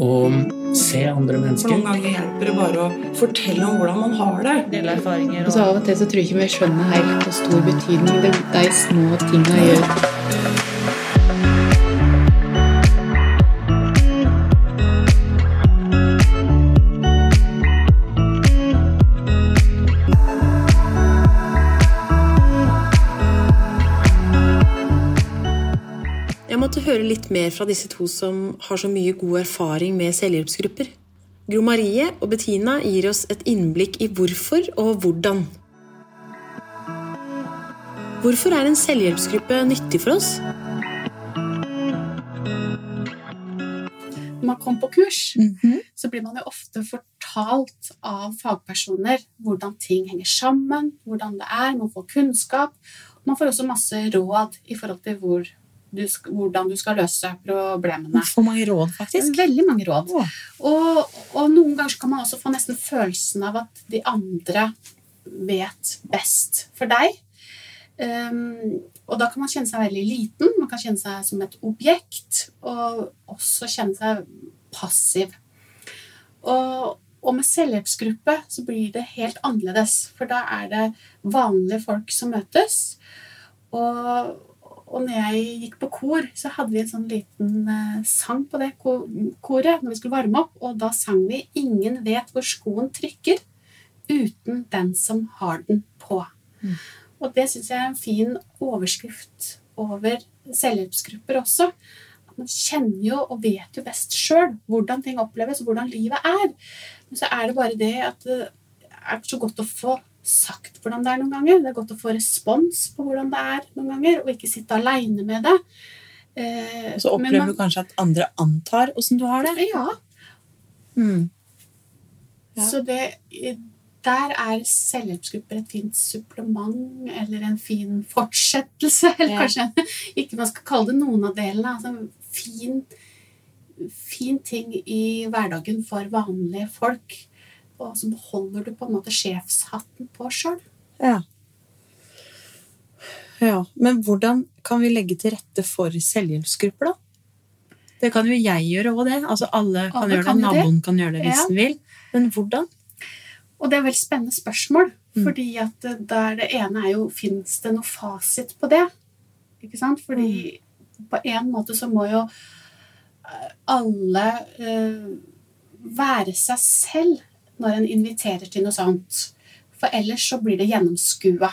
og se andre For mennesker. noen ganger hjelper det bare å fortelle om hvordan man har det. Dele erfaringer Og så av og til så tror jeg ikke vi skjønner helt hvor stor betydning det, de små tinga gjør. Høre litt mer fra disse to som har så mye god erfaring med selvhjelpsgrupper. Gro Marie og Bettina gir oss et innblikk i hvorfor og hvordan. Hvorfor er en selvhjelpsgruppe nyttig for oss? Når man kommer på kurs, så blir man jo ofte fortalt av fagpersoner hvordan ting henger sammen, hvordan det er, man får kunnskap. Man får også masse råd i forhold til hvor du, hvordan du skal løse problemene. og mange råd, faktisk. Veldig mange råd. Ja. Og, og noen ganger kan man også få nesten følelsen av at de andre vet best for deg. Um, og da kan man kjenne seg veldig liten, man kan kjenne seg som et objekt, og også kjenne seg passiv. Og, og med selvhjelpsgruppe så blir det helt annerledes, for da er det vanlige folk som møtes. Og, og når jeg gikk på kor, så hadde vi en sånn liten eh, sang på det koret når vi skulle varme opp, og da sang vi 'Ingen vet hvor skoen trykker uten den som har den på'. Og det syns jeg er en fin overskrift over selvhjelpsgrupper også. Man kjenner jo og vet jo best sjøl hvordan ting oppleves, og hvordan livet er. Men så er det bare det at det er så godt å få sagt hvordan det er noen ganger. Det er godt å få respons på hvordan det er noen ganger, og ikke sitte aleine med det. Eh, så opplever man- du kanskje at andre antar åssen du har det. Ja, Mm. Ja. Så det, der er selvhjelpsgrupper et fint supplement eller en fin fortsettelse. Eller Ja. kanskje ikke man skal kalle det noen av delene. Altså fin, fin ting i hverdagen for vanlige folk. Og så beholder du på en måte sjefshatten på sjøl. Ja. ja. Men hvordan kan vi legge til rette for selvhjelpsgrupper, da? Det kan jo jeg gjøre òg, det. Altså alle kan Alle gjøre kan det. Naboen det. Kan gjøre det hvis Ja. den vil. Men hvordan? Og det er veldig spennende spørsmål. Mm. Fordi at det- der det ene er jo Fins det noe fasit på det? Ikke sant? Fordi Mm. på en måte så må jo eh, alle uh, være seg selv når en inviterer til noe sånt. For ellers så blir det gjennomskua.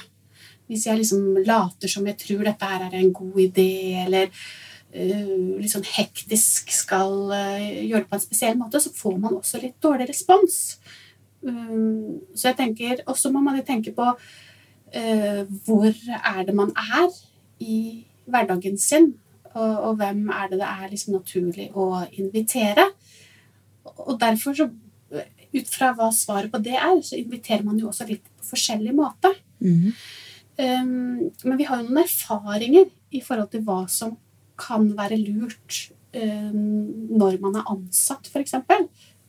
Hvis jeg liksom later som jeg tror dette her er en god idé, eller uh, litt sånn hektisk skal uh, gjøre det på en spesiell måte, så får man også litt dårlig respons. Um, så jeg tenker, Og så må man jo tenke på uh, hvor er det man er i hverdagen sin, og, og hvem er det det er liksom naturlig å invitere. Og derfor, så, ut fra hva svaret på det er, så inviterer man jo også litt på forskjellig måte. Mm. Um, men vi har jo noen erfaringer i forhold til hva som kan være lurt um, når man er ansatt, f.eks.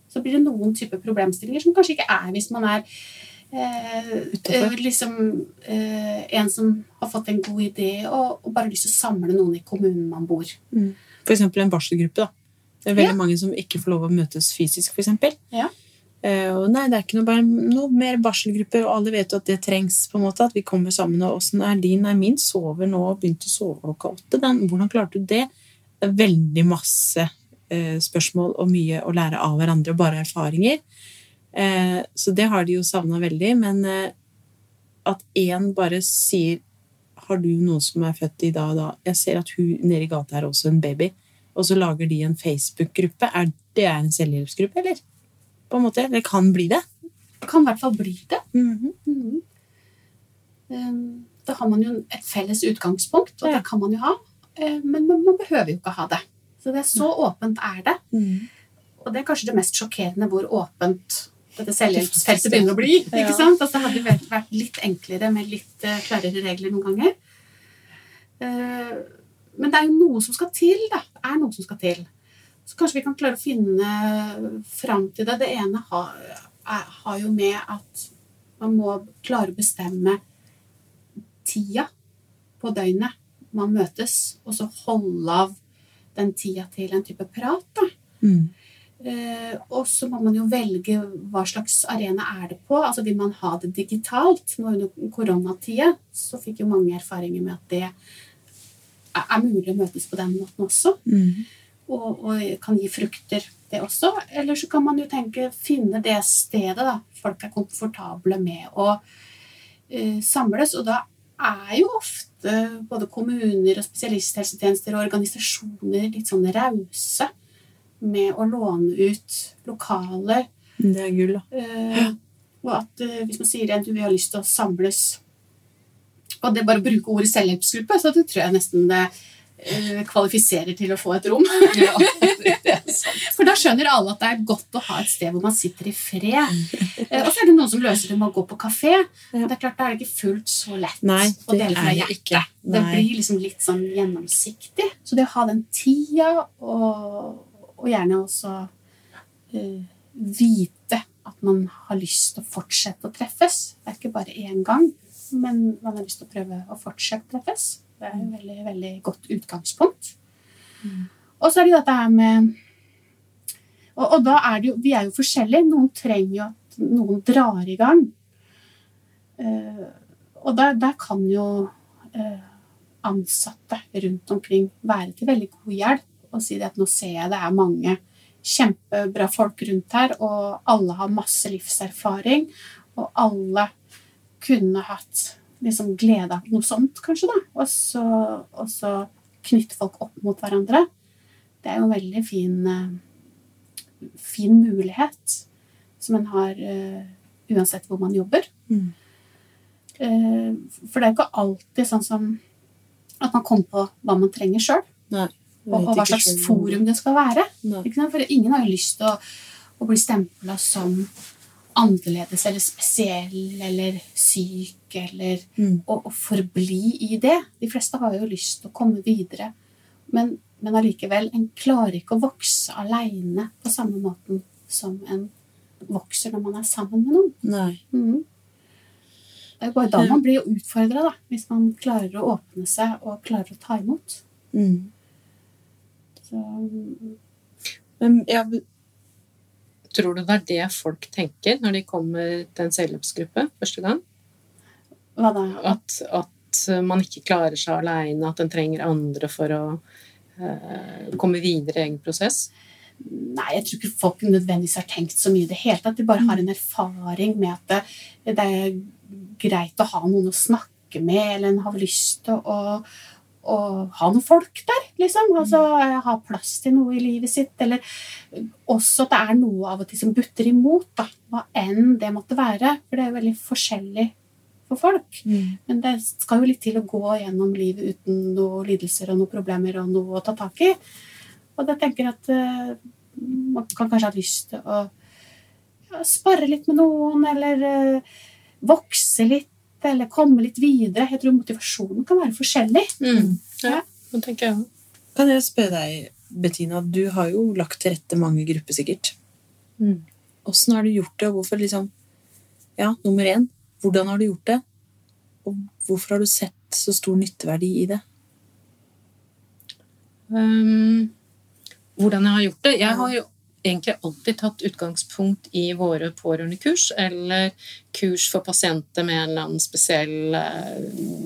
Så blir det noen typer problemstillinger som kanskje ikke er hvis man er eh, eh, liksom eh, en som har fått en god idé og, og bare lyst til å samle noen i kommunen man bor. For eksempel en barselgruppe. da. Det er veldig Ja. mange som ikke får lov å møtes fysisk, for. Ja. Eh, og nei, det er ikke noe, noe mer barselgrupper, og alle vet jo at det trengs. på en måte, At vi kommer sammen. og Åssen er din? Nei, min sover nå og begynte å sove klokka åtte. Den, hvordan klarte du det? Det er veldig masse eh, spørsmål og mye å lære av hverandre, og bare erfaringer. Eh, så det har de jo savna veldig. Men eh, at én bare sier har du noen som er født i dag og da? Jeg ser at hun nede i gata er også en baby. Og så lager de en Facebook-gruppe. Er det en selvhjelpsgruppe, eller? På en måte. Det kan bli det. Kan i hvert fall bli det. Mhm. Mhm. Um, Da har man jo et felles utgangspunkt, og Ja. det kan man jo ha. Eh, Men man man behøver jo ikke ha det. Så det er så åpent er det. Mm. Og det er kanskje det mest sjokkerende hvor åpent dette selvhjelpsfeltet begynner å bli. ikke sant? Altså, det hadde vært, vært litt enklere med litt eh, klarere regler noen ganger. Eh, men det er jo noe som skal til, da. Det er noe som skal til. Så kanskje vi kan klare å finne fram til det. Det ene har, er, har jo med at man må klare å bestemme tida på døgnet man møtes, og så holde av den tida til en type prat. da. Mm. Eh, og så må man jo velge hva slags arena er det på. Altså Vil man ha det digitalt? Nå under koronatida så fikk jo mange erfaringer med at det er mulig å møtes på den måten også. Mm. Og, og kan gi frukter, det også. Eller så kan man jo tenke finne det stedet da folk er komfortable med å uh, samles. Og da er jo ofte både kommuner og spesialisthelsetjenester og organisasjoner litt sånn rause med å låne ut lokaler. Det er gull, da. Uh, og at uh, hvis man sier at du har lyst til å samles Og det bare å bruke ordet selvhjelpsgruppe, så det tror jeg nesten det eh, kvalifiserer til å få et rom. For da skjønner alle at det er godt å ha et sted hvor man sitter i fred. Eh, og så er det noen som løser det med å gå på kafé. Det er klart, Da er det ikke fullt så lett Nei, å dele fra er hjertet. Det blir liksom litt sånn gjennomsiktig. Så det å ha den tida, og, og gjerne også uh, vite at man har lyst til å fortsette å treffes. Det er ikke bare én gang, men man har lyst til å prøve å fortsette å treffes. Det er et veldig, veldig godt utgangspunkt. Og så er det dette her med og, og da er det jo Vi er jo forskjellige. Noen trenger jo at noen drar i gang. Uh, og der, der kan jo uh, ansatte rundt omkring være til veldig god hjelp og si at nå ser jeg det er mange kjempebra folk rundt her, og alle har masse livserfaring, og alle kunne hatt liksom glede av noe sånt, kanskje, da. Og så, og så knytte folk opp mot hverandre. Det er jo en veldig fin, eh, fin mulighet som en har eh, uansett hvor man jobber. Mm. Eh, for det er jo ikke alltid sånn som at man kommer på hva man trenger sjøl, og, hva slags forum det skal være. For ingen har jo lyst til å, å bli stempla som annerledes eller spesiell eller syk eller Mm. å, og, forbli i det. De fleste har jo lyst til å komme videre. Men, men allikevel, en klarer ikke å vokse aleine på samme måten som en vokser når man er sammen med noen. Nei. Mm. Det er jo bare da man blir utfordra. Hvis man klarer å åpne seg og klarer å ta imot. Mm. Så, Men ja, Tror du det er det folk tenker når de kommer til en selvhjelpsgruppe første gang? hva da? At, at man ikke klarer seg aleine, at en trenger andre for å uh, komme videre i egen prosess? Nei, jeg tror ikke folk nødvendigvis har tenkt så mye i det hele tatt. De bare har en erfaring med at det, det er greit å ha noen å snakke med, eller en har lyst til å, å ha noen folk der, liksom. Altså ha plass til noe i livet sitt. Eller også at det er noe av og til som butter imot, da. Hva enn det måtte være. For det er jo veldig forskjellig for folk. Mm. Men det skal jo litt til å gå gjennom livet uten noen lidelser og noen problemer og noe å ta tak i. Og da tenker jeg at uh, man kan kanskje ha lyst til å ja, spare litt med noen, eller uh, vokse litt, eller komme litt videre. Jeg tror motivasjonen kan være forskjellig. Ja, det tenker jeg også. Kan jeg spørre deg, Bettina, du har jo lagt til rette mange grupper, sikkert. Mm. Åssen har du gjort det, og hvorfor liksom Ja, nummer én, hvordan har du gjort det? Og hvorfor har du sett så stor nytteverdi i det? Um, hvordan jeg har gjort det? Jeg har jo egentlig alltid tatt utgangspunkt i våre pårørendekurs, eller kurs for pasienter med en eller annen spesiell eh,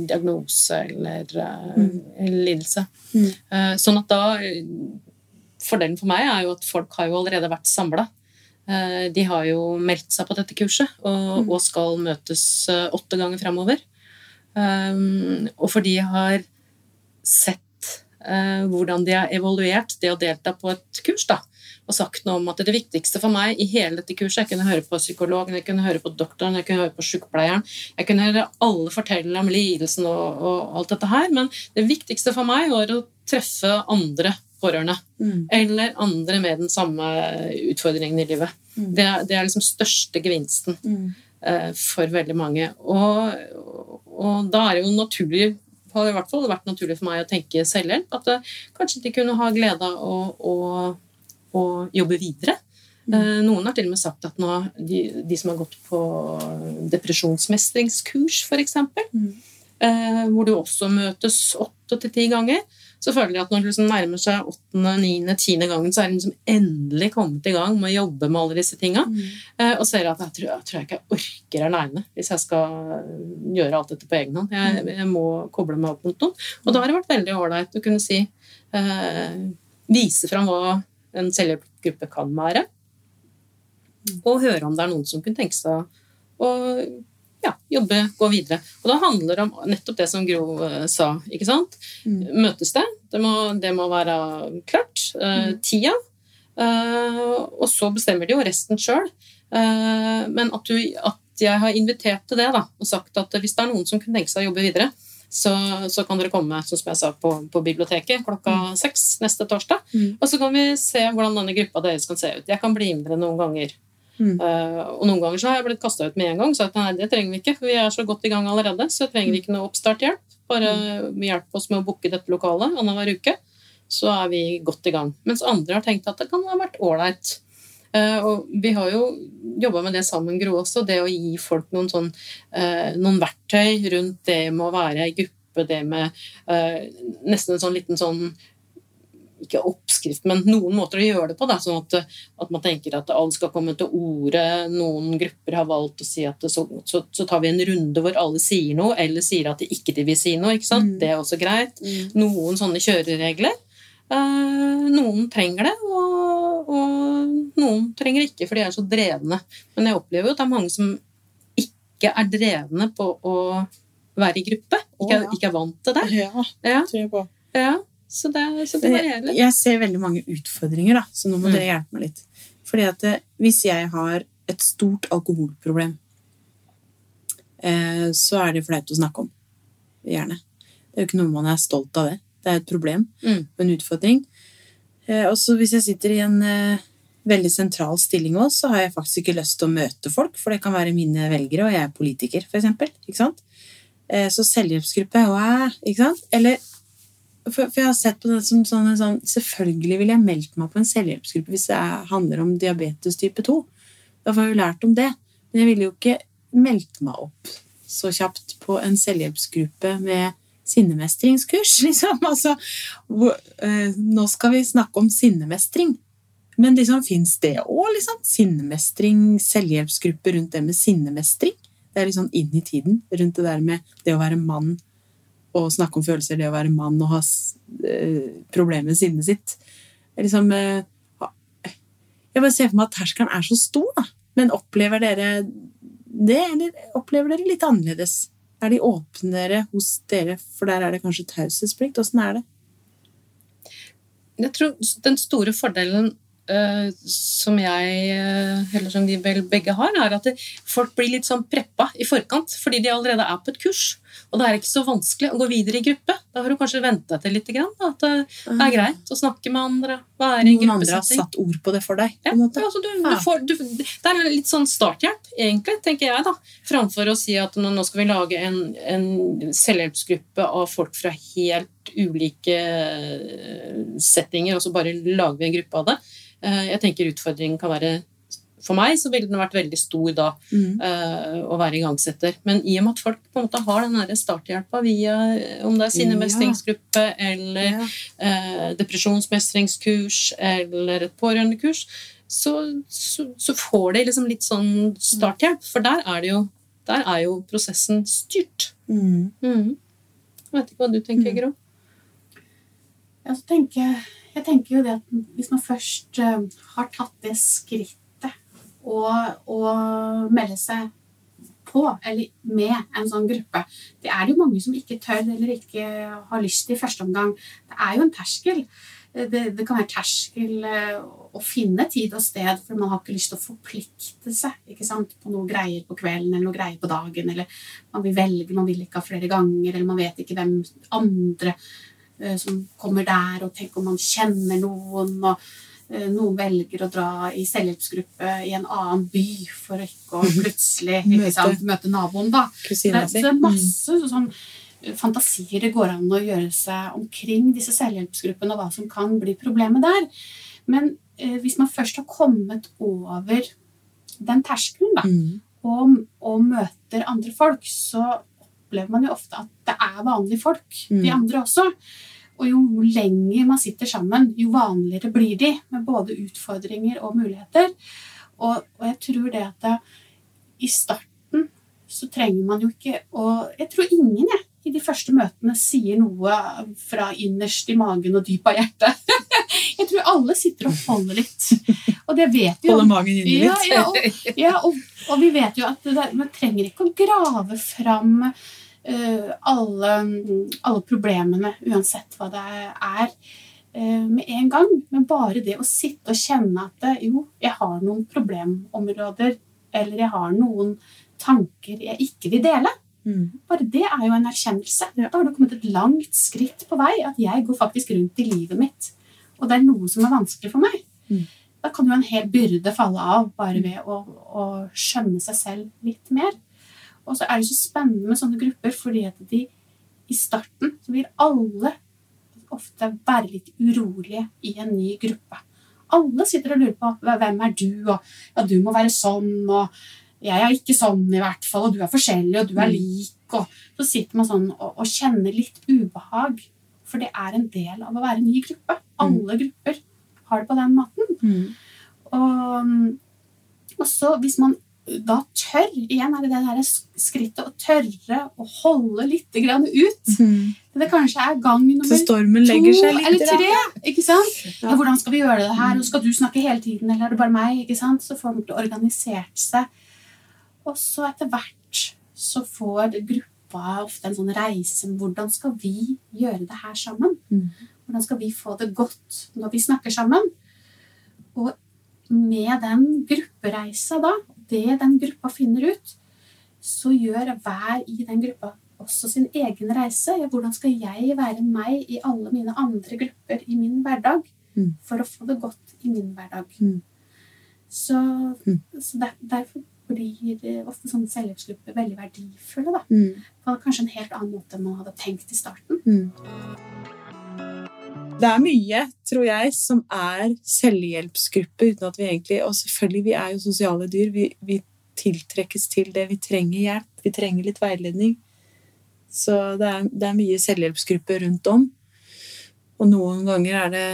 diagnose eller eh, eller lidelse. Mm. Eh, sånn at da Fordelen for meg er jo at folk har jo allerede vært samla. De har jo meldt seg på dette kurset og, og skal møtes åtte ganger framover. Um, og fordi jeg har sett hvordan de har evaluert det å delta på et kurs, da, og sagt noe om at det viktigste for meg i hele dette kurset Jeg kunne høre på psykologen, jeg kunne høre på doktoren, jeg kunne høre på sykepleieren. Jeg kunne høre alle fortelle om lidelsen og, og alt dette her, men det viktigste for meg var å treffe andre pårørende. Mm. Eller andre med den samme utfordringen i livet. Mm. Det, det er liksom største gevinsten Mm. eh, for veldig mange. Og, og da er det jo naturlig har i hvert fall vært naturlig for meg å tenke selvhjelp. At det, kanskje de kunne ha glede av å, å, å jobbe videre. Mm. Noen har til og med sagt at nå, de, de som har gått på depresjonsmestringskurs, f.eks., Mm. eh, hvor du også møtes åtte til ti ganger, så føler jeg at når det liksom nærmer seg åttende, niende, tiende gangen, så er de liksom endelig kommet i gang med å jobbe med alle disse tinga. Mm. Eh, og ser at jeg tror, jeg tror jeg ikke jeg orker aleine hvis jeg skal gjøre alt dette på egen hånd. Jeg, jeg må koble meg opp mot noen. Og da har det vært veldig ålreit å kunne si eh, Vise fram hva en cellegruppe kan være. Og høre om det er noen som kunne tenke seg å ja, jobbe, gå videre. Og da handler det om nettopp det som Gro eh, sa. ikke sant? Mm. Møtes det? Det må, det må være klart. Uh, tida. Uh, og så bestemmer de jo resten sjøl. Uh, men at, du, at jeg har invitert til det da, og sagt at hvis det er noen som kunne tenke seg å jobbe videre, så, så kan dere komme som jeg sa, på, på biblioteket klokka seks neste torsdag. Mm. Og så kan vi se hvordan denne gruppa deres kan se ut. Jeg kan bli med dere noen ganger. Mm. Uh, og noen ganger så har jeg blitt kasta ut med en gang. Så at, nei, det trenger vi ikke, for vi er så godt i gang allerede. Så trenger vi ikke noe oppstarthjelp. Bare hjelp oss med å booke dette lokalet annenhver uke. Så er vi godt i gang. Mens andre har tenkt at det kan ha vært ålreit. Eh, og vi har jo jobba med det sammen, Gro også. Det å gi folk noen, sånn, eh, noen verktøy rundt det med å være i gruppe, det med eh, nesten en sånn liten sånn ikke oppskrift, men noen måter å gjøre det på. Da, sånn at, at man tenker at alle skal komme til orde. Noen grupper har valgt å si at så, så, så tar vi en runde hvor alle sier noe, eller sier at de ikke vil si noe. ikke sant? Mm. Det er også greit. Mm. Noen sånne kjøreregler. Eh, noen trenger det, og, og noen trenger ikke, for de er så drevne. Men jeg opplever jo at det er mange som ikke er drevne på å være i gruppe. Ikke, ja. ikke er vant til det. Ja, det tror jeg på. ja. Så det, så det varierer litt. jeg ser veldig mange utfordringer, da, så nå må Mm. dere hjelpe meg litt. Fordi at eh, hvis jeg har et stort alkoholproblem, eh, så er det flaut å snakke om. Gjerne. Det er jo ikke noe man er stolt av det. Det er et problem Mm. og en utfordring. Eh, og så hvis jeg sitter i en eh, veldig sentral stilling også, så har jeg faktisk ikke lyst til å møte folk, for det kan være mine velgere, og jeg er politiker, for eksempel. Ikke sant? Eh, så selvhjelpsgruppe, wow, ikke sant? Eller for, for jeg har sett på det som sånn, en sånn Selvfølgelig ville jeg meldt meg på en selvhjelpsgruppe hvis det er- handler om diabetes type 2. Da får jeg jo lært om det. Men jeg ville jo ikke meldt meg opp så kjapt på en selvhjelpsgruppe med sinnemestringskurs, liksom. Altså, eh, nå skal vi snakke om sinnemestring. Men liksom, fins det òg, liksom? Sinnemestring, selvhjelpsgruppe rundt det med sinnemestring? Det er liksom inn i tiden rundt det der med det å være mann og snakke om følelser, det å være mann og ha eh, problemer med sinnet sitt. Liksom, eh, jeg bare ser for meg at terskelen er så stor, da. Men opplever dere det, eller opplever dere litt annerledes? Er de åpnere hos dere, for der er det kanskje taushetsplikt? Åssen er det? Jeg tror den store fordelen som jeg, eh, eller som vi vel begge har, er at folk blir litt sånn preppa i forkant, fordi de allerede er på et kurs. Og det er ikke så vanskelig å gå videre i gruppe. Da har du kanskje venta til litt, grann, at det er greit å snakke med andre. Være i Noen andre har satt ord på det for deg? Ja, altså du, du får, du, det er litt sånn starthjelp, egentlig, tenker jeg. da. Framfor å si at nå skal vi lage en, en selvhjelpsgruppe av folk fra helt ulike eh, settinger, og så bare lager vi en gruppe av det. Eh, Jeg tenker utfordringen kan være For meg så ville den vært veldig stor da, Mm. eh, å være igangsetter. Men i og med at folk på en måte har den starthjelpa via om det er sinnemestringsgruppe eller Ja. eh, depresjonsmestringskurs eller et pårørendekurs, så, så, så får de liksom litt sånn starthjelp. For der er, det jo, der er jo prosessen styrt. Mm. Mm. Jeg vet ikke hva du tenker, Mm. Gro? Ja, så tenker jeg, tenker jo det at hvis man først eh, har tatt det skrittet og melde seg på, eller med en sånn gruppe Det er det jo mange som ikke tør eller ikke har lyst til i første omgang. Det er jo en terskel. Det, det kan være terskel eh, å finne tid og sted, for man har ikke lyst til å forplikte seg på noe greier på kvelden eller noe greier på dagen. Eller man vil velge, man vil ikke ha flere ganger, eller man vet ikke hvem andre eh, som kommer der, og tenk om man kjenner noen, og eh, noen velger å dra i selvhjelpsgruppe i en annen by for ikke å plutselig ikke Møte. møte naboen, da. Så det, er masse sånn fantasier det går an å gjøre seg omkring disse selvhjelpsgruppene, og hva som kan bli problemet der. Men eh, hvis man først har kommet over den terskelen, da, Mm. og, og møter andre folk, så opplever man jo ofte at det er vanlige folk, de Mm. andre også. Og jo lenger man sitter sammen, jo vanligere blir de, med både utfordringer og muligheter. Og, og jeg tror det at det, i starten så trenger man jo ikke Og jeg tror ingen jeg, i de første møtene sier noe fra innerst i magen og dyp av hjertet. jeg tror alle sitter og holder litt. Og det vet vi jo. Holder magen inni litt. ja, og, ja og, og vi vet jo at det, man trenger ikke å grave fram eh, alle, alle problemene, uansett hva det er, eh, med en gang. Men bare det å sitte og kjenne at eh, jo, jeg har noen problemområder, eller jeg har noen tanker jeg ikke vil dele. Mm. Bare det er jo en erkjennelse. Da har du kommet et langt skritt på vei. At jeg går faktisk rundt i livet mitt, og det er noe som er vanskelig for meg. Mm. Da kan jo en hel byrde falle av bare ved å, å skjønne seg selv litt mer. Og så er det så spennende med sånne grupper, fordi at de i starten så vil alle ofte være litt urolige i en ny gruppe. Alle sitter og lurer på hvem er du, og ja, du må være sånn, og jeg er ikke sånn i hvert fall, og du er forskjellig, og du er lik. Og så sitter man sånn og, og kjenner litt ubehag, for det er en del av å være en ny gruppe. Alle grupper har det på den måten. Mm. Og, og så hvis man da tør, igjen er det det der skrittet å tørre å holde litt grann ut. Mm. Det kanskje er gang nummer to eller tre. ikke sant? Ja. Hvordan skal vi gjøre det her? Skal du snakke hele tiden, eller er det bare meg? ikke sant? Så får de organisert seg. Og så etter hvert så får gruppa ofte en sånn reise med hvordan skal vi gjøre det her sammen? Mm. Hvordan skal vi få det godt når vi snakker sammen? Og med den gruppereisa da, det den gruppa finner ut, så gjør hver i den gruppa også sin egen reise. Hvordan skal jeg være meg i alle mine andre grupper i min hverdag Mm. for å få det godt i min hverdag? Mm. Så, Mm. så der, derfor blir ofte sånne selvhjelpsgrupper veldig verdifulle. Da. Mm. På kanskje en helt annen måte enn man hadde tenkt i starten. Det er mye, tror jeg, som er selvhjelpsgruppe, uten at vi egentlig Og selvfølgelig, vi er jo sosiale dyr. Vi, vi tiltrekkes til det. Vi trenger hjelp. Vi trenger litt veiledning. Så det er, det er mye selvhjelpsgrupper rundt om. Og noen ganger er det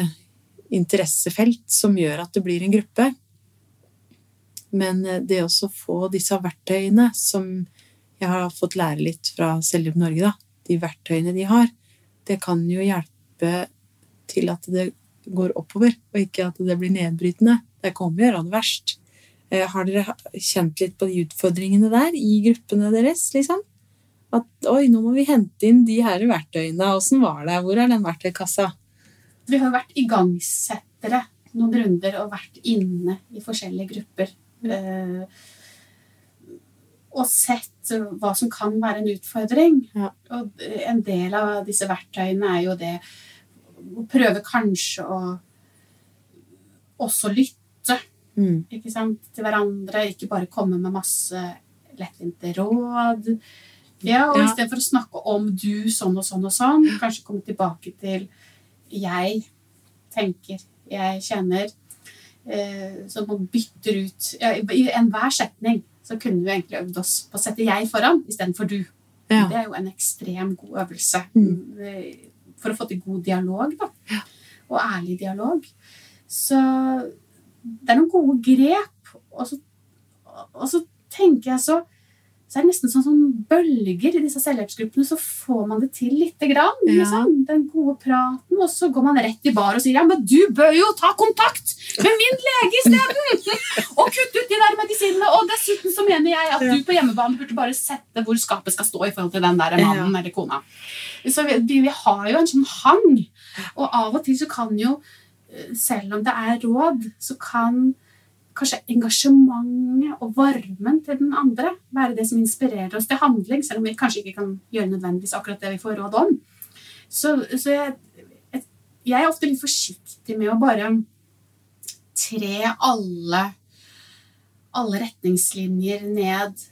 interessefelt som gjør at det blir en gruppe. Men eh, det å få disse verktøyene som jeg har fått lære litt fra Selvhjelp Norge, da, de verktøyene de har, det kan jo hjelpe til at det går oppover, og ikke at det blir nedbrytende. Det kommer gjøre det verst. Eh, Har dere kjent litt på de utfordringene der i gruppene deres? liksom? At oi, nå må vi hente inn de her verktøyene. Åssen var det? Hvor er den verktøykassa? Vi har vært igangsettere noen runder og vært inne i forskjellige grupper. eh, og sett hva som kan være en utfordring. Ja. Og en del av disse verktøyene er jo det å prøve kanskje å også lytte Mm. ikke sant, til hverandre. Ikke bare komme med masse lettvinte råd. Ja, og Ja. istedenfor å snakke om du sånn og sånn og sånn, kanskje komme tilbake til jeg tenker, jeg kjenner. Eh, så man bytter ut ja, I i enhver setning så kunne vi egentlig øvd oss på å sette jeg foran istedenfor du. Ja. Det er jo en ekstrem god øvelse Mm. For å få til god dialog, da. Og ærlig dialog. Så det er noen gode grep. Og så, og så tenker jeg så så er det nesten sånn som bølger i disse selvhjelpsgruppene, så får man det til lite grann. Ja. Liksom. Den gode praten, og så går man rett i bar og sier ja, men du bør jo ta kontakt med min lege isteden! og kutte ut de der medisinene. Og dessuten så mener jeg at du på hjemmebane burde bare sette hvor skapet skal stå i forhold til den der mannen eller kona. Så vi, vi, vi har jo en sånn hang. Og av og til så kan jo, eh, selv om det er råd, så kan kanskje engasjementet og varmen til den andre være det som inspirerer oss til handling, selv om vi kanskje ikke kan gjøre nødvendigvis akkurat det vi får råd om. Så, så jeg, jeg er ofte litt forsiktig med å bare tre alle, alle retningslinjer ned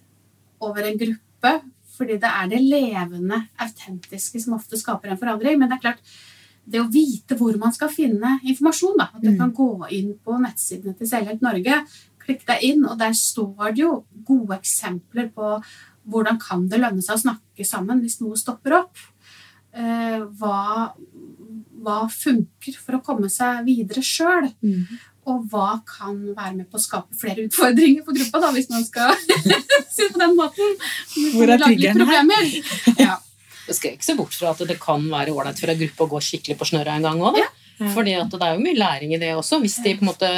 over en gruppe, fordi det er det levende, autentiske som ofte skaper en forandring. Men det er klart, det å vite hvor man skal finne informasjon, da, at du Mm. kan gå inn på nettsidene til Selvhjelp Norge, klikke deg inn, og der står det jo gode eksempler på hvordan kan det lønne seg å snakke sammen hvis noe stopper opp. Eh, hva, hva funker for å komme seg videre sjøl? Mm. Og hva kan være med på å skape flere utfordringer for gruppa, da, hvis man skal si det på den måten? Hvor er tryggheten her? Ja. Jeg skal ikke se bort fra at det kan være ålreit for en gruppe å gå skikkelig på snørra en gang òg. Ja. Fordi at det er jo mye læring i det også, hvis de på en måte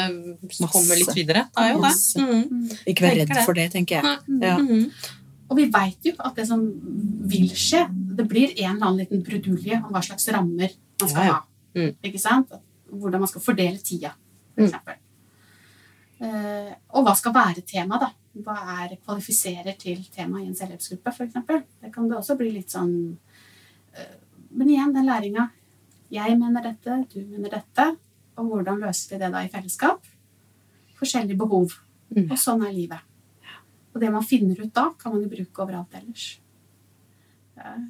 kommer litt videre. Det er jo det. Mm. Ikke vær redd for det, tenker jeg. Ja. Mhm. Og vi veit jo at det som vil skje, det blir en eller annen liten brudulje om hva slags rammer man skal Ja, ja. ha. Mm. Ikke sant? Hvordan man skal fordele tida, for Mm. eksempel. Eh, og hva skal være tema, da? Hva er kvalifiserer til tema i en selvhjelpsgruppe, eksempel? Det kan det også bli litt sånn eh, Men igjen, den læringa. Jeg mener dette, du mener dette. Og hvordan løser vi det da i fellesskap? Forskjellige behov. Mm. Og sånn er livet. Og det man finner ut da, kan man jo bruke overalt ellers. Det er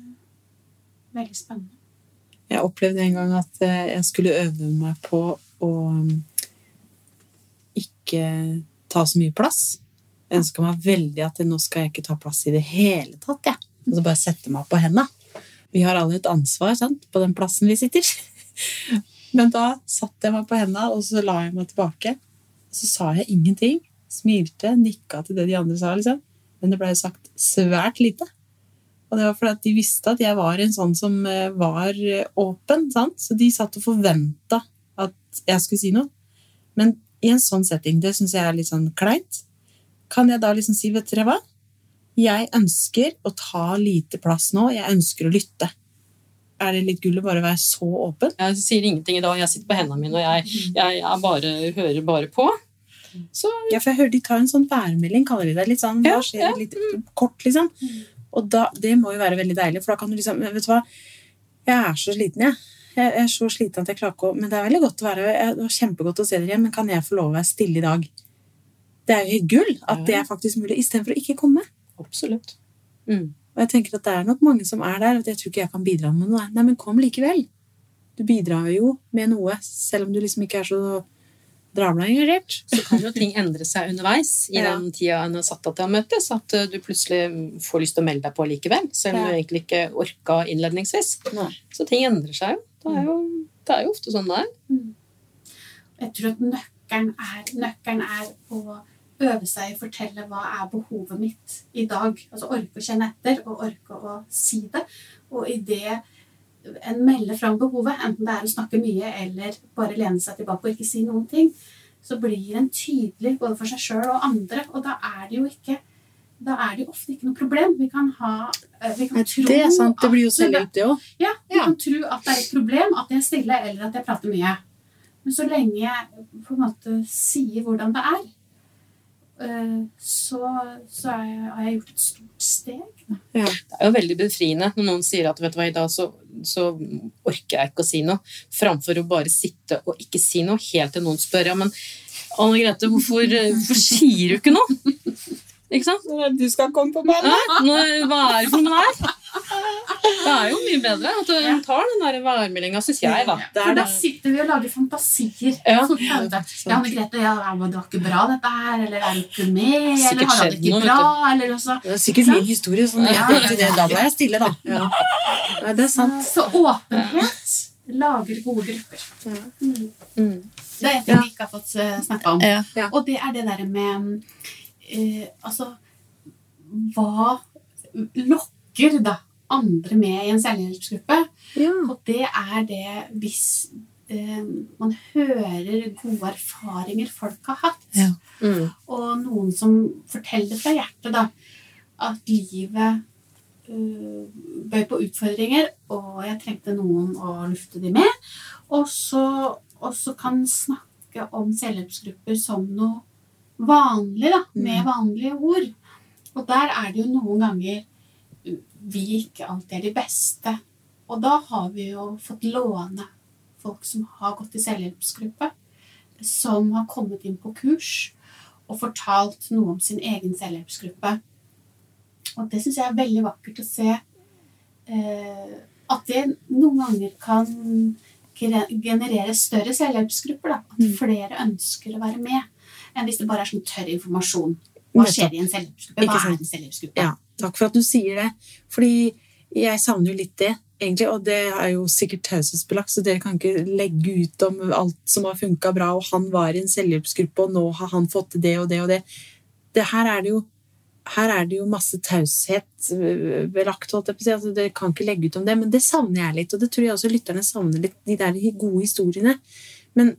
veldig spennende. Jeg opplevde en gang at eh, jeg skulle øve meg på å um, ikke ta så mye plass. Ønska meg veldig at nå skal jeg ikke ta plass i det hele tatt. Ja. Og så bare sette meg på henda. Vi har alle et ansvar sant? på den plassen vi sitter. Men da satte jeg meg på henda, og så la jeg meg tilbake. Så sa jeg ingenting. Smilte, nikka til det de andre sa, liksom. Men det ble sagt svært lite. Og det var fordi at de visste at jeg var en sånn som eh, var eh, åpen. sant? Så de satt og forventa at jeg skulle si noe. Men i en sånn setting, det syns jeg er litt sånn kleint. Kan jeg da liksom si, vet dere hva? Jeg ønsker å ta lite plass nå. Jeg ønsker å lytte. Er det litt gull å bare være så åpen? Jeg sier ingenting i dag. Jeg sitter på hendene mine, og jeg, jeg, jeg bare, hører bare på. Så Ja, for jeg hører de tar en sånn værmelding, kaller de det. Litt sånn, Ja, hva skjer? Litt kort, liksom. Og da, det må jo være veldig deilig, for da kan du liksom Vet du hva, jeg er så sliten, jeg. Jeg er så sliten at jeg klarer ikke å Men det er veldig godt å være Det var kjempegodt å se dere igjen, men kan jeg få lov å være stille i dag? Det er jo gull at det er faktisk mulig, istedenfor å ikke komme. absolutt. Mm. Og jeg tenker at det er nok mange som er der, og jeg tror ikke jeg kan bidra med noe. Nei, men kom likevel. Du bidrar jo med noe, selv om du liksom ikke er så dravla engasjert. Så kan jo ting endre seg underveis i Ja. den tida en har satt av til å møtes. At uh, du plutselig får lyst til å melde deg på likevel, selv om Ja. du egentlig ikke orka innledningsvis. Nei. Så ting endrer seg jo. Det er jo, det er jo ofte sånn det er. Jeg tror at nøkkelen er, nøkkelen er å øve seg i å fortelle hva er behovet mitt i dag. Altså orke å kjenne etter og orke å si det. Og i det en melder fram behovet, enten det er å snakke mye eller bare lene seg tilbake og ikke si noen ting, så blir en tydelig både for seg sjøl og andre. Og da er det jo ikke da er det jo ofte ikke noe problem. Vi kan ha eh, vi kan tro Det er sant, det blir jo selvhjelp, det òg. ja, vi Ja. kan tro at det er et problem at jeg er stille, eller at jeg prater mye. Men så lenge jeg på en måte sier hvordan det er, så, så er jeg, har jeg gjort et stort steg. Det er jo veldig befriende når noen sier at vet du hva, i dag så, så orker jeg ikke å si noe, framfor å bare sitte og ikke si noe helt til noen spør ja, men Anne Grete, hvorfor, hvorfor sier du ikke noe? Ikke sant? Du skal komme på banen! Ja, Nå, hva er det for noe her? Det er jo mye bedre at hun tar den der værmeldinga, syns jeg, da. For da sitter vi og lager fantasier. Ja. Så prøver jeg, Ja, Anne Grete, ja, ja, det var ikke bra dette her, eller er du ikke med, eller har det ikke bra, eller også. Det er sikkert min historie. Sånn, Ja. ja. det, da ble jeg stille, da. Ja. Nei, det er sant. Så åpenhet lager gode grupper. Mm. Mm. Det er et ting vi ikke har fått uh, snakka om. Ja. Ja. Og det er det derre med eh, Altså Hva lokker da andre med i en selvhjelpsgruppe? Ja. Og det er det hvis eh, man hører gode erfaringer folk har hatt. Ja. Mm. Og noen som forteller fra hjertet da, at livet øh, bøy på utfordringer, og jeg trengte noen å lufte de med. Og så, og så kan snakke om selvhjelpsgrupper som noe vanlig, da, med vanlige ord. Og der er det jo noen ganger vi ikke alltid er de beste. Og da har vi jo fått låne folk som har gått i selvhjelpsgruppe, som har kommet inn på kurs og fortalt noe om sin egen selvhjelpsgruppe. Og det syns jeg er veldig vakkert å se eh, at det noen ganger kan generere større selvhjelpsgrupper. Da. At Mm. flere ønsker å være med, enn hvis det bare er sånn tørr informasjon. Hva skjer i en selvhjelpsgruppe? Hva er en selvhjelpsgruppe? Ja, takk for at du sier det. Fordi jeg savner jo litt det, egentlig. Og det er jo sikkert taushetsbelagt, så dere kan ikke legge ut om alt som har funka bra, og han var i en selvhjelpsgruppe, og nå har han fått til det og det og det. det her er det jo her er det jo masse taushet øh, belagt, holdt jeg på å si. Altså, dere kan ikke legge ut om det, men det savner jeg litt. Og det tror jeg også lytterne savner litt, de der gode historiene. Men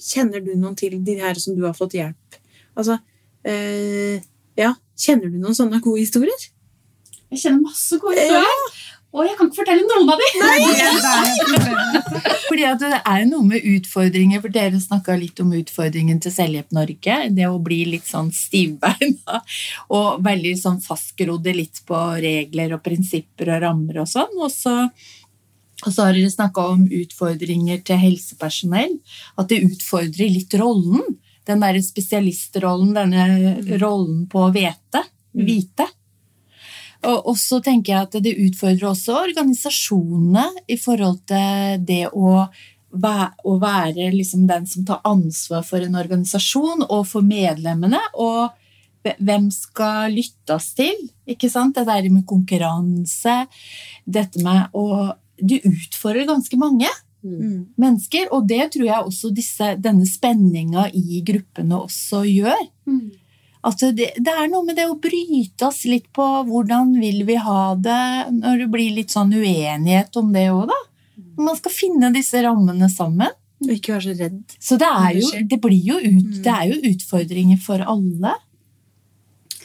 kjenner du noen til de her som du har fått hjelp? Altså, eh, ja, kjenner du noen sånne gode historier? Jeg kjenner masse gode historier. Og jeg kan ikke fortelle noen av dem! Fordi at det er noe med utfordringer, for dere snakka litt om utfordringen til Selvhjelp Norge. Det å bli litt sånn stivbeina og veldig sånn fastgrodde litt på regler og prinsipper og rammer og sånn. Og så, og så har dere snakka om utfordringer til helsepersonell. At det utfordrer litt rollen. Den derre spesialistrollen, denne rollen på å vite. Vite. Og, så tenker jeg at det utfordrer også organisasjonene i forhold til det å være, å være liksom den som tar ansvar for en organisasjon og for medlemmene. Og hvem skal lyttes til? Ikke sant? Det der med konkurranse. Dette med å Du utfordrer ganske mange Mm. mennesker, og det tror jeg også disse, denne spenninga i gruppene også gjør. Mm. Altså det, det er noe med det å bryte oss litt på hvordan vil vi ha det, når det blir litt sånn uenighet om det òg, da. Man skal finne disse rammene sammen. Og ikke være så redd. Så det er jo, det blir jo ut, Mm. det er jo utfordringer for alle,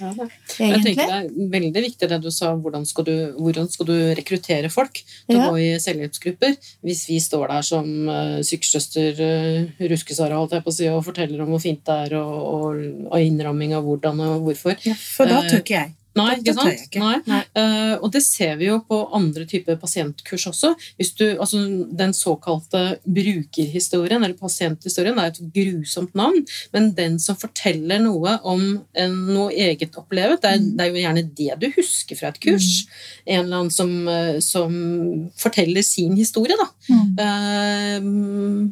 Jeg tenker Det er veldig viktig det du sa, hvordan skal du, hvordan skal du rekruttere folk til Ja. å gå i selvhjelpsgrupper. Hvis vi står der som uh, sykesøster uh, Ruskesara holdt jeg på å si, og forteller om hvor fint det er, og, og, og innramming av hvordan og hvorfor. Ja, for da tør ikke jeg. Nei, ikke sant? Det ikke. Nei. Nei. Uh, og det ser vi jo på andre typer pasientkurs også. Hvis du, altså, den såkalte brukerhistorien, eller pasienthistorien, er et grusomt navn, men den som forteller noe om en, noe eget opplevet, det er, Mm. det er jo gjerne det du husker fra et kurs. En eller annen som, eh, som forteller sin historie, da. Mm. Eh,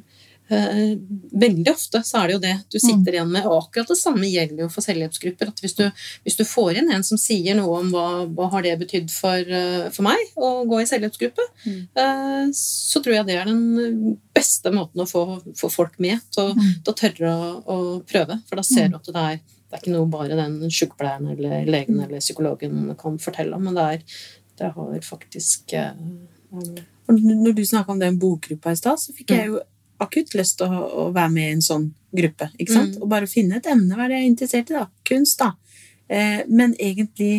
veldig ofte så er det jo det du Mm. sitter igjen med. Og akkurat det samme gjelder jo for selvhjelpsgrupper. at Hvis du, hvis du får inn en som sier noe om hva, hva har det betydd for, eh, for meg å gå i selvhjelpsgruppe, Mm. eh, så tror jeg det er den beste måten å få, få folk med til Mm. å tørre å, å prøve. For da ser du at det er, det er ikke noe bare den sykepleieren eller legen Mm. eller psykologen kan fortelle om, men det, er, det har faktisk eh, når du snakka om den bokgruppa i stad, så fikk jeg jo akutt lyst til å, å være med i en sånn gruppe. ikke sant? Mm. Og bare finne et emne. Hva er det jeg er interessert i? da? Kunst, da. Eh, men egentlig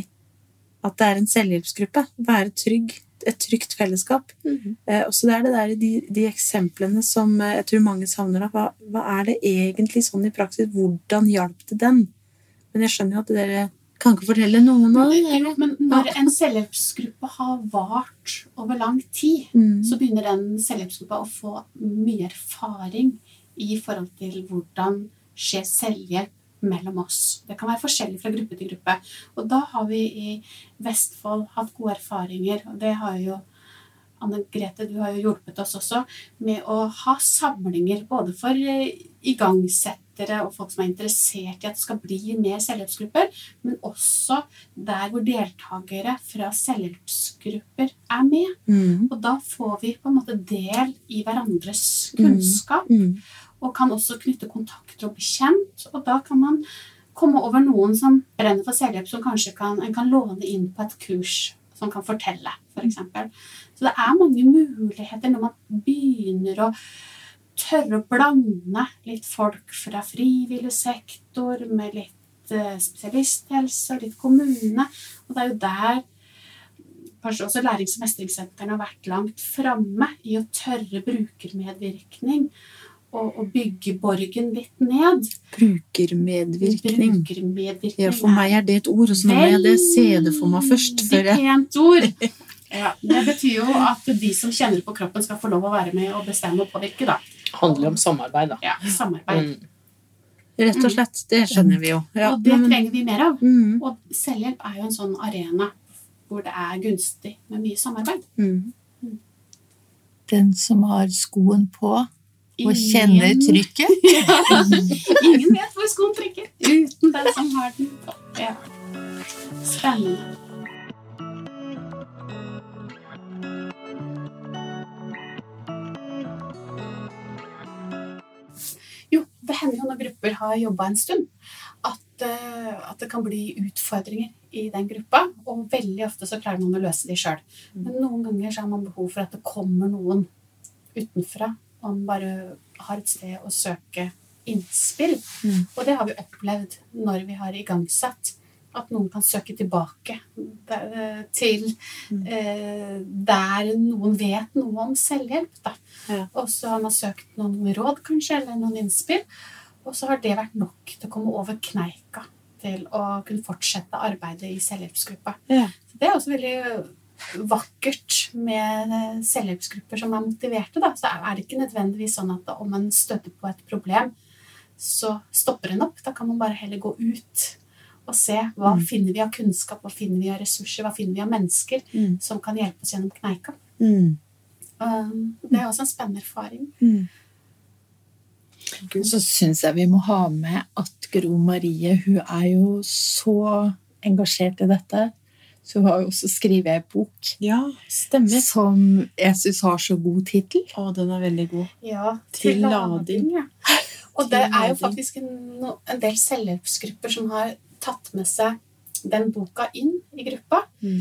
at det er en selvhjelpsgruppe. Være trygg. Et trygt fellesskap. Mm. Eh, og så det er det der, de, de eksemplene som eh, jeg tror mange savner. da. Hva, hva er det egentlig sånn i praksis? Hvordan hjalp det den? Men jeg skjønner jo at dere kan ikke fortelle om det. eller? Men når en selvhjelpsgruppe har vart over lang tid, Mm. så begynner den selvhjelpsgruppa å få mye erfaring i forhold til hvordan skjer selvhjelp mellom oss. Det kan være forskjellig fra gruppe til gruppe. Og da har vi i Vestfold hatt gode erfaringer, og det har jo Anne Grete, du har jo hjulpet oss også med å ha samlinger både for eh, igangsettere og folk som er interessert i at det skal bli mer selvhjelpsgrupper, men også der hvor deltakere fra selvhjelpsgrupper er med. Mm. Og da får vi på en måte del i hverandres kunnskap, Mm. og kan også knytte kontakter og bli kjent. Og da kan man komme over noen som brenner for selvhjelp, som kanskje kan, en kan låne inn på et kurs som kan fortelle, f.eks. Så det er mange muligheter når man begynner å tørre å blande litt folk fra frivillig sektor med litt eh, spesialisthelse og litt kommune. Og det er jo der kanskje også Lærings- og mestringssentrene har vært langt framme i å tørre brukermedvirkning og, og bygge borgen litt ned. Brukermedvirkning. Brukermedvirkning Ja, for meg er det et ord, og så må jeg det se det for meg først. Før jeg... pent ord. Ja, det betyr jo at de som kjenner på kroppen, skal få lov å være med og bestemme og påvirke. da. Handler om samarbeid, da. Ja, Samarbeid. Mm. Rett og slett. Det skjønner vi jo. Ja, og det trenger vi mer av. Mm. Og selvhjelp er jo en sånn arena hvor det er gunstig med mye samarbeid. Mm. Den som har skoen på og Ingen- kjenner trykket. Ja. Ingen vet hvor skoen trykker uten den som har den på. Ja. Spennende. Hender jo når grupper har jobba en stund, at, eh, at det kan bli utfordringer i den gruppa. Og veldig ofte så klarer man å løse de sjøl. Men noen ganger så har man behov for at det kommer noen utenfra. Man bare har et sted å søke innspill. Mm. Og det har vi opplevd når vi har igangsatt. At noen kan søke tilbake der, til eh, der noen vet noe om selvhjelp. Ja. Og så har man søkt noen råd, kanskje, eller noen innspill. Og så har det vært nok til å komme over kneika til å kunne fortsette arbeidet i selvhjelpsgruppa. Ja. Så det er også veldig vakkert med eh, selvhjelpsgrupper som er motiverte. Da. Så er det ikke nødvendigvis sånn at om en støter på et problem, så stopper en opp. Da kan man bare heller gå ut og se hva Mm. finner vi av kunnskap, hva finner vi av ressurser, hva finner vi av mennesker Mm. som kan hjelpe oss gjennom kneika. Mm. Um, det er også en spennende erfaring. Mm. Så syns jeg vi må ha med at Gro Marie hun er jo så engasjert i dette. Så hun har jo også skrevet ei bok Ja, stemmer. som jeg syns har så god tittel. Å, den er veldig god. Ja, Til lading. Ja. Og Til det er jo faktisk en, en del selvhjelpsgrupper som har tatt med seg den boka inn i gruppa. Mm.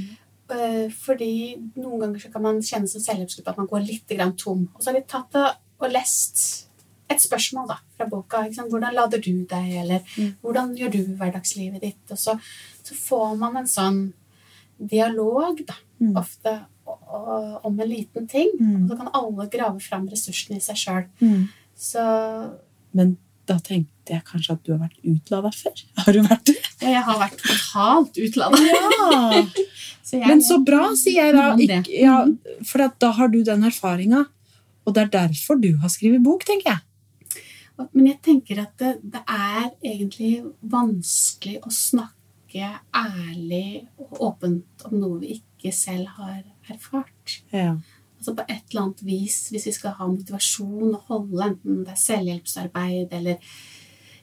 Eh, Fordi noen ganger så kan man kjenne som selvhjelpsgruppe at man går litt grann tom. Og så har vi tatt det og lest et spørsmål da, fra boka. Ikke sant? Hvordan lader du deg? Eller Mm. hvordan gjør du hverdagslivet ditt? Og så, så får man en sånn dialog, da, Mm. ofte om en liten ting. Mm. Og så kan alle grave fram ressursene i seg sjøl. Mm. Så Men da tenkte jeg kanskje at du har vært utlada før. Har du vært det? jeg har vært totalt utlada. Ja! Men så bra, sier jeg da. Ja, for da har du den erfaringa. Og det er derfor du har skrevet bok, tenker jeg. Men jeg tenker at det, det er egentlig vanskelig å snakke ærlig og åpent om noe vi ikke selv har erfart. Ja. Altså på et eller annet vis, hvis vi skal ha motivasjon og holde, enten det er selvhjelpsarbeid eller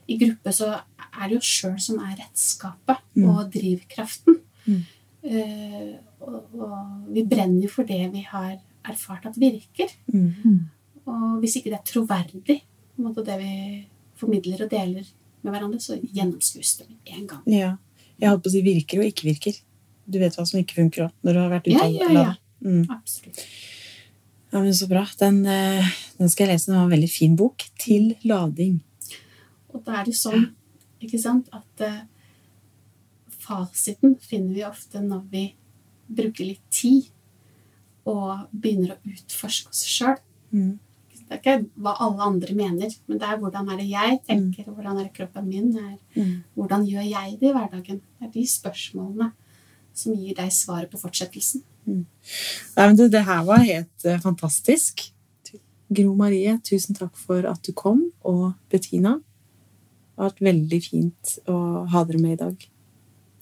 i gruppe, så er det jo sjøl som er redskapet Mm. og drivkraften. Mm. Uh, og, og vi brenner jo for det vi har erfart at virker. Mm. Og hvis ikke det er troverdig, måte det vi formidler og deler med hverandre, så gjennomskues det med en gang. ja. Jeg holdt på å si virker og ikke virker. Du vet hva som ikke funker òg, når du har vært Ja, uttalt. ja, ja. Mm. Absolutt. Ja, men Så bra. Den, eh, den skal jeg lese. Den var en veldig fin bok. Til lading. Og da er det sånn, ikke sant, at eh, fasiten finner vi ofte når vi bruker litt tid og begynner å utforske oss sjøl. Mm. Det er ikke hva alle andre mener, men det er hvordan er det jeg tenker, og hvordan er det kroppen min er. Mm. Hvordan gjør jeg det i hverdagen? Det er de spørsmålene som gir deg svaret på fortsettelsen. Nei, men det, det her var helt eh, fantastisk. Gro Marie, tusen takk for at du kom, og Bettina. Det har vært veldig fint å ha dere med i dag.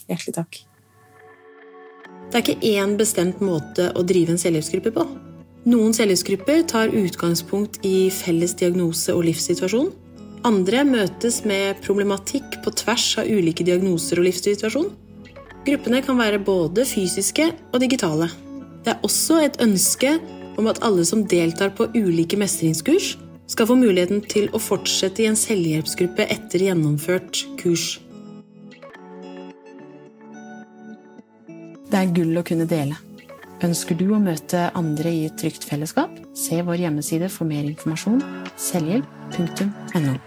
Hjertelig takk. Det er ikke én bestemt måte å drive en selvhjelpsgruppe på. Noen selvhjelpsgrupper tar utgangspunkt i felles diagnose og livssituasjon. Andre møtes med problematikk på tvers av ulike diagnoser og livssituasjon. Gruppene kan være både fysiske og digitale. Det er også et ønske om at alle som deltar på ulike mestringskurs, skal få muligheten til å fortsette i en selvhjelpsgruppe etter gjennomført kurs. Det er gull å kunne dele. Ønsker du å møte andre i et trygt fellesskap? Se vår hjemmeside for mer informasjon selvhjelp.no.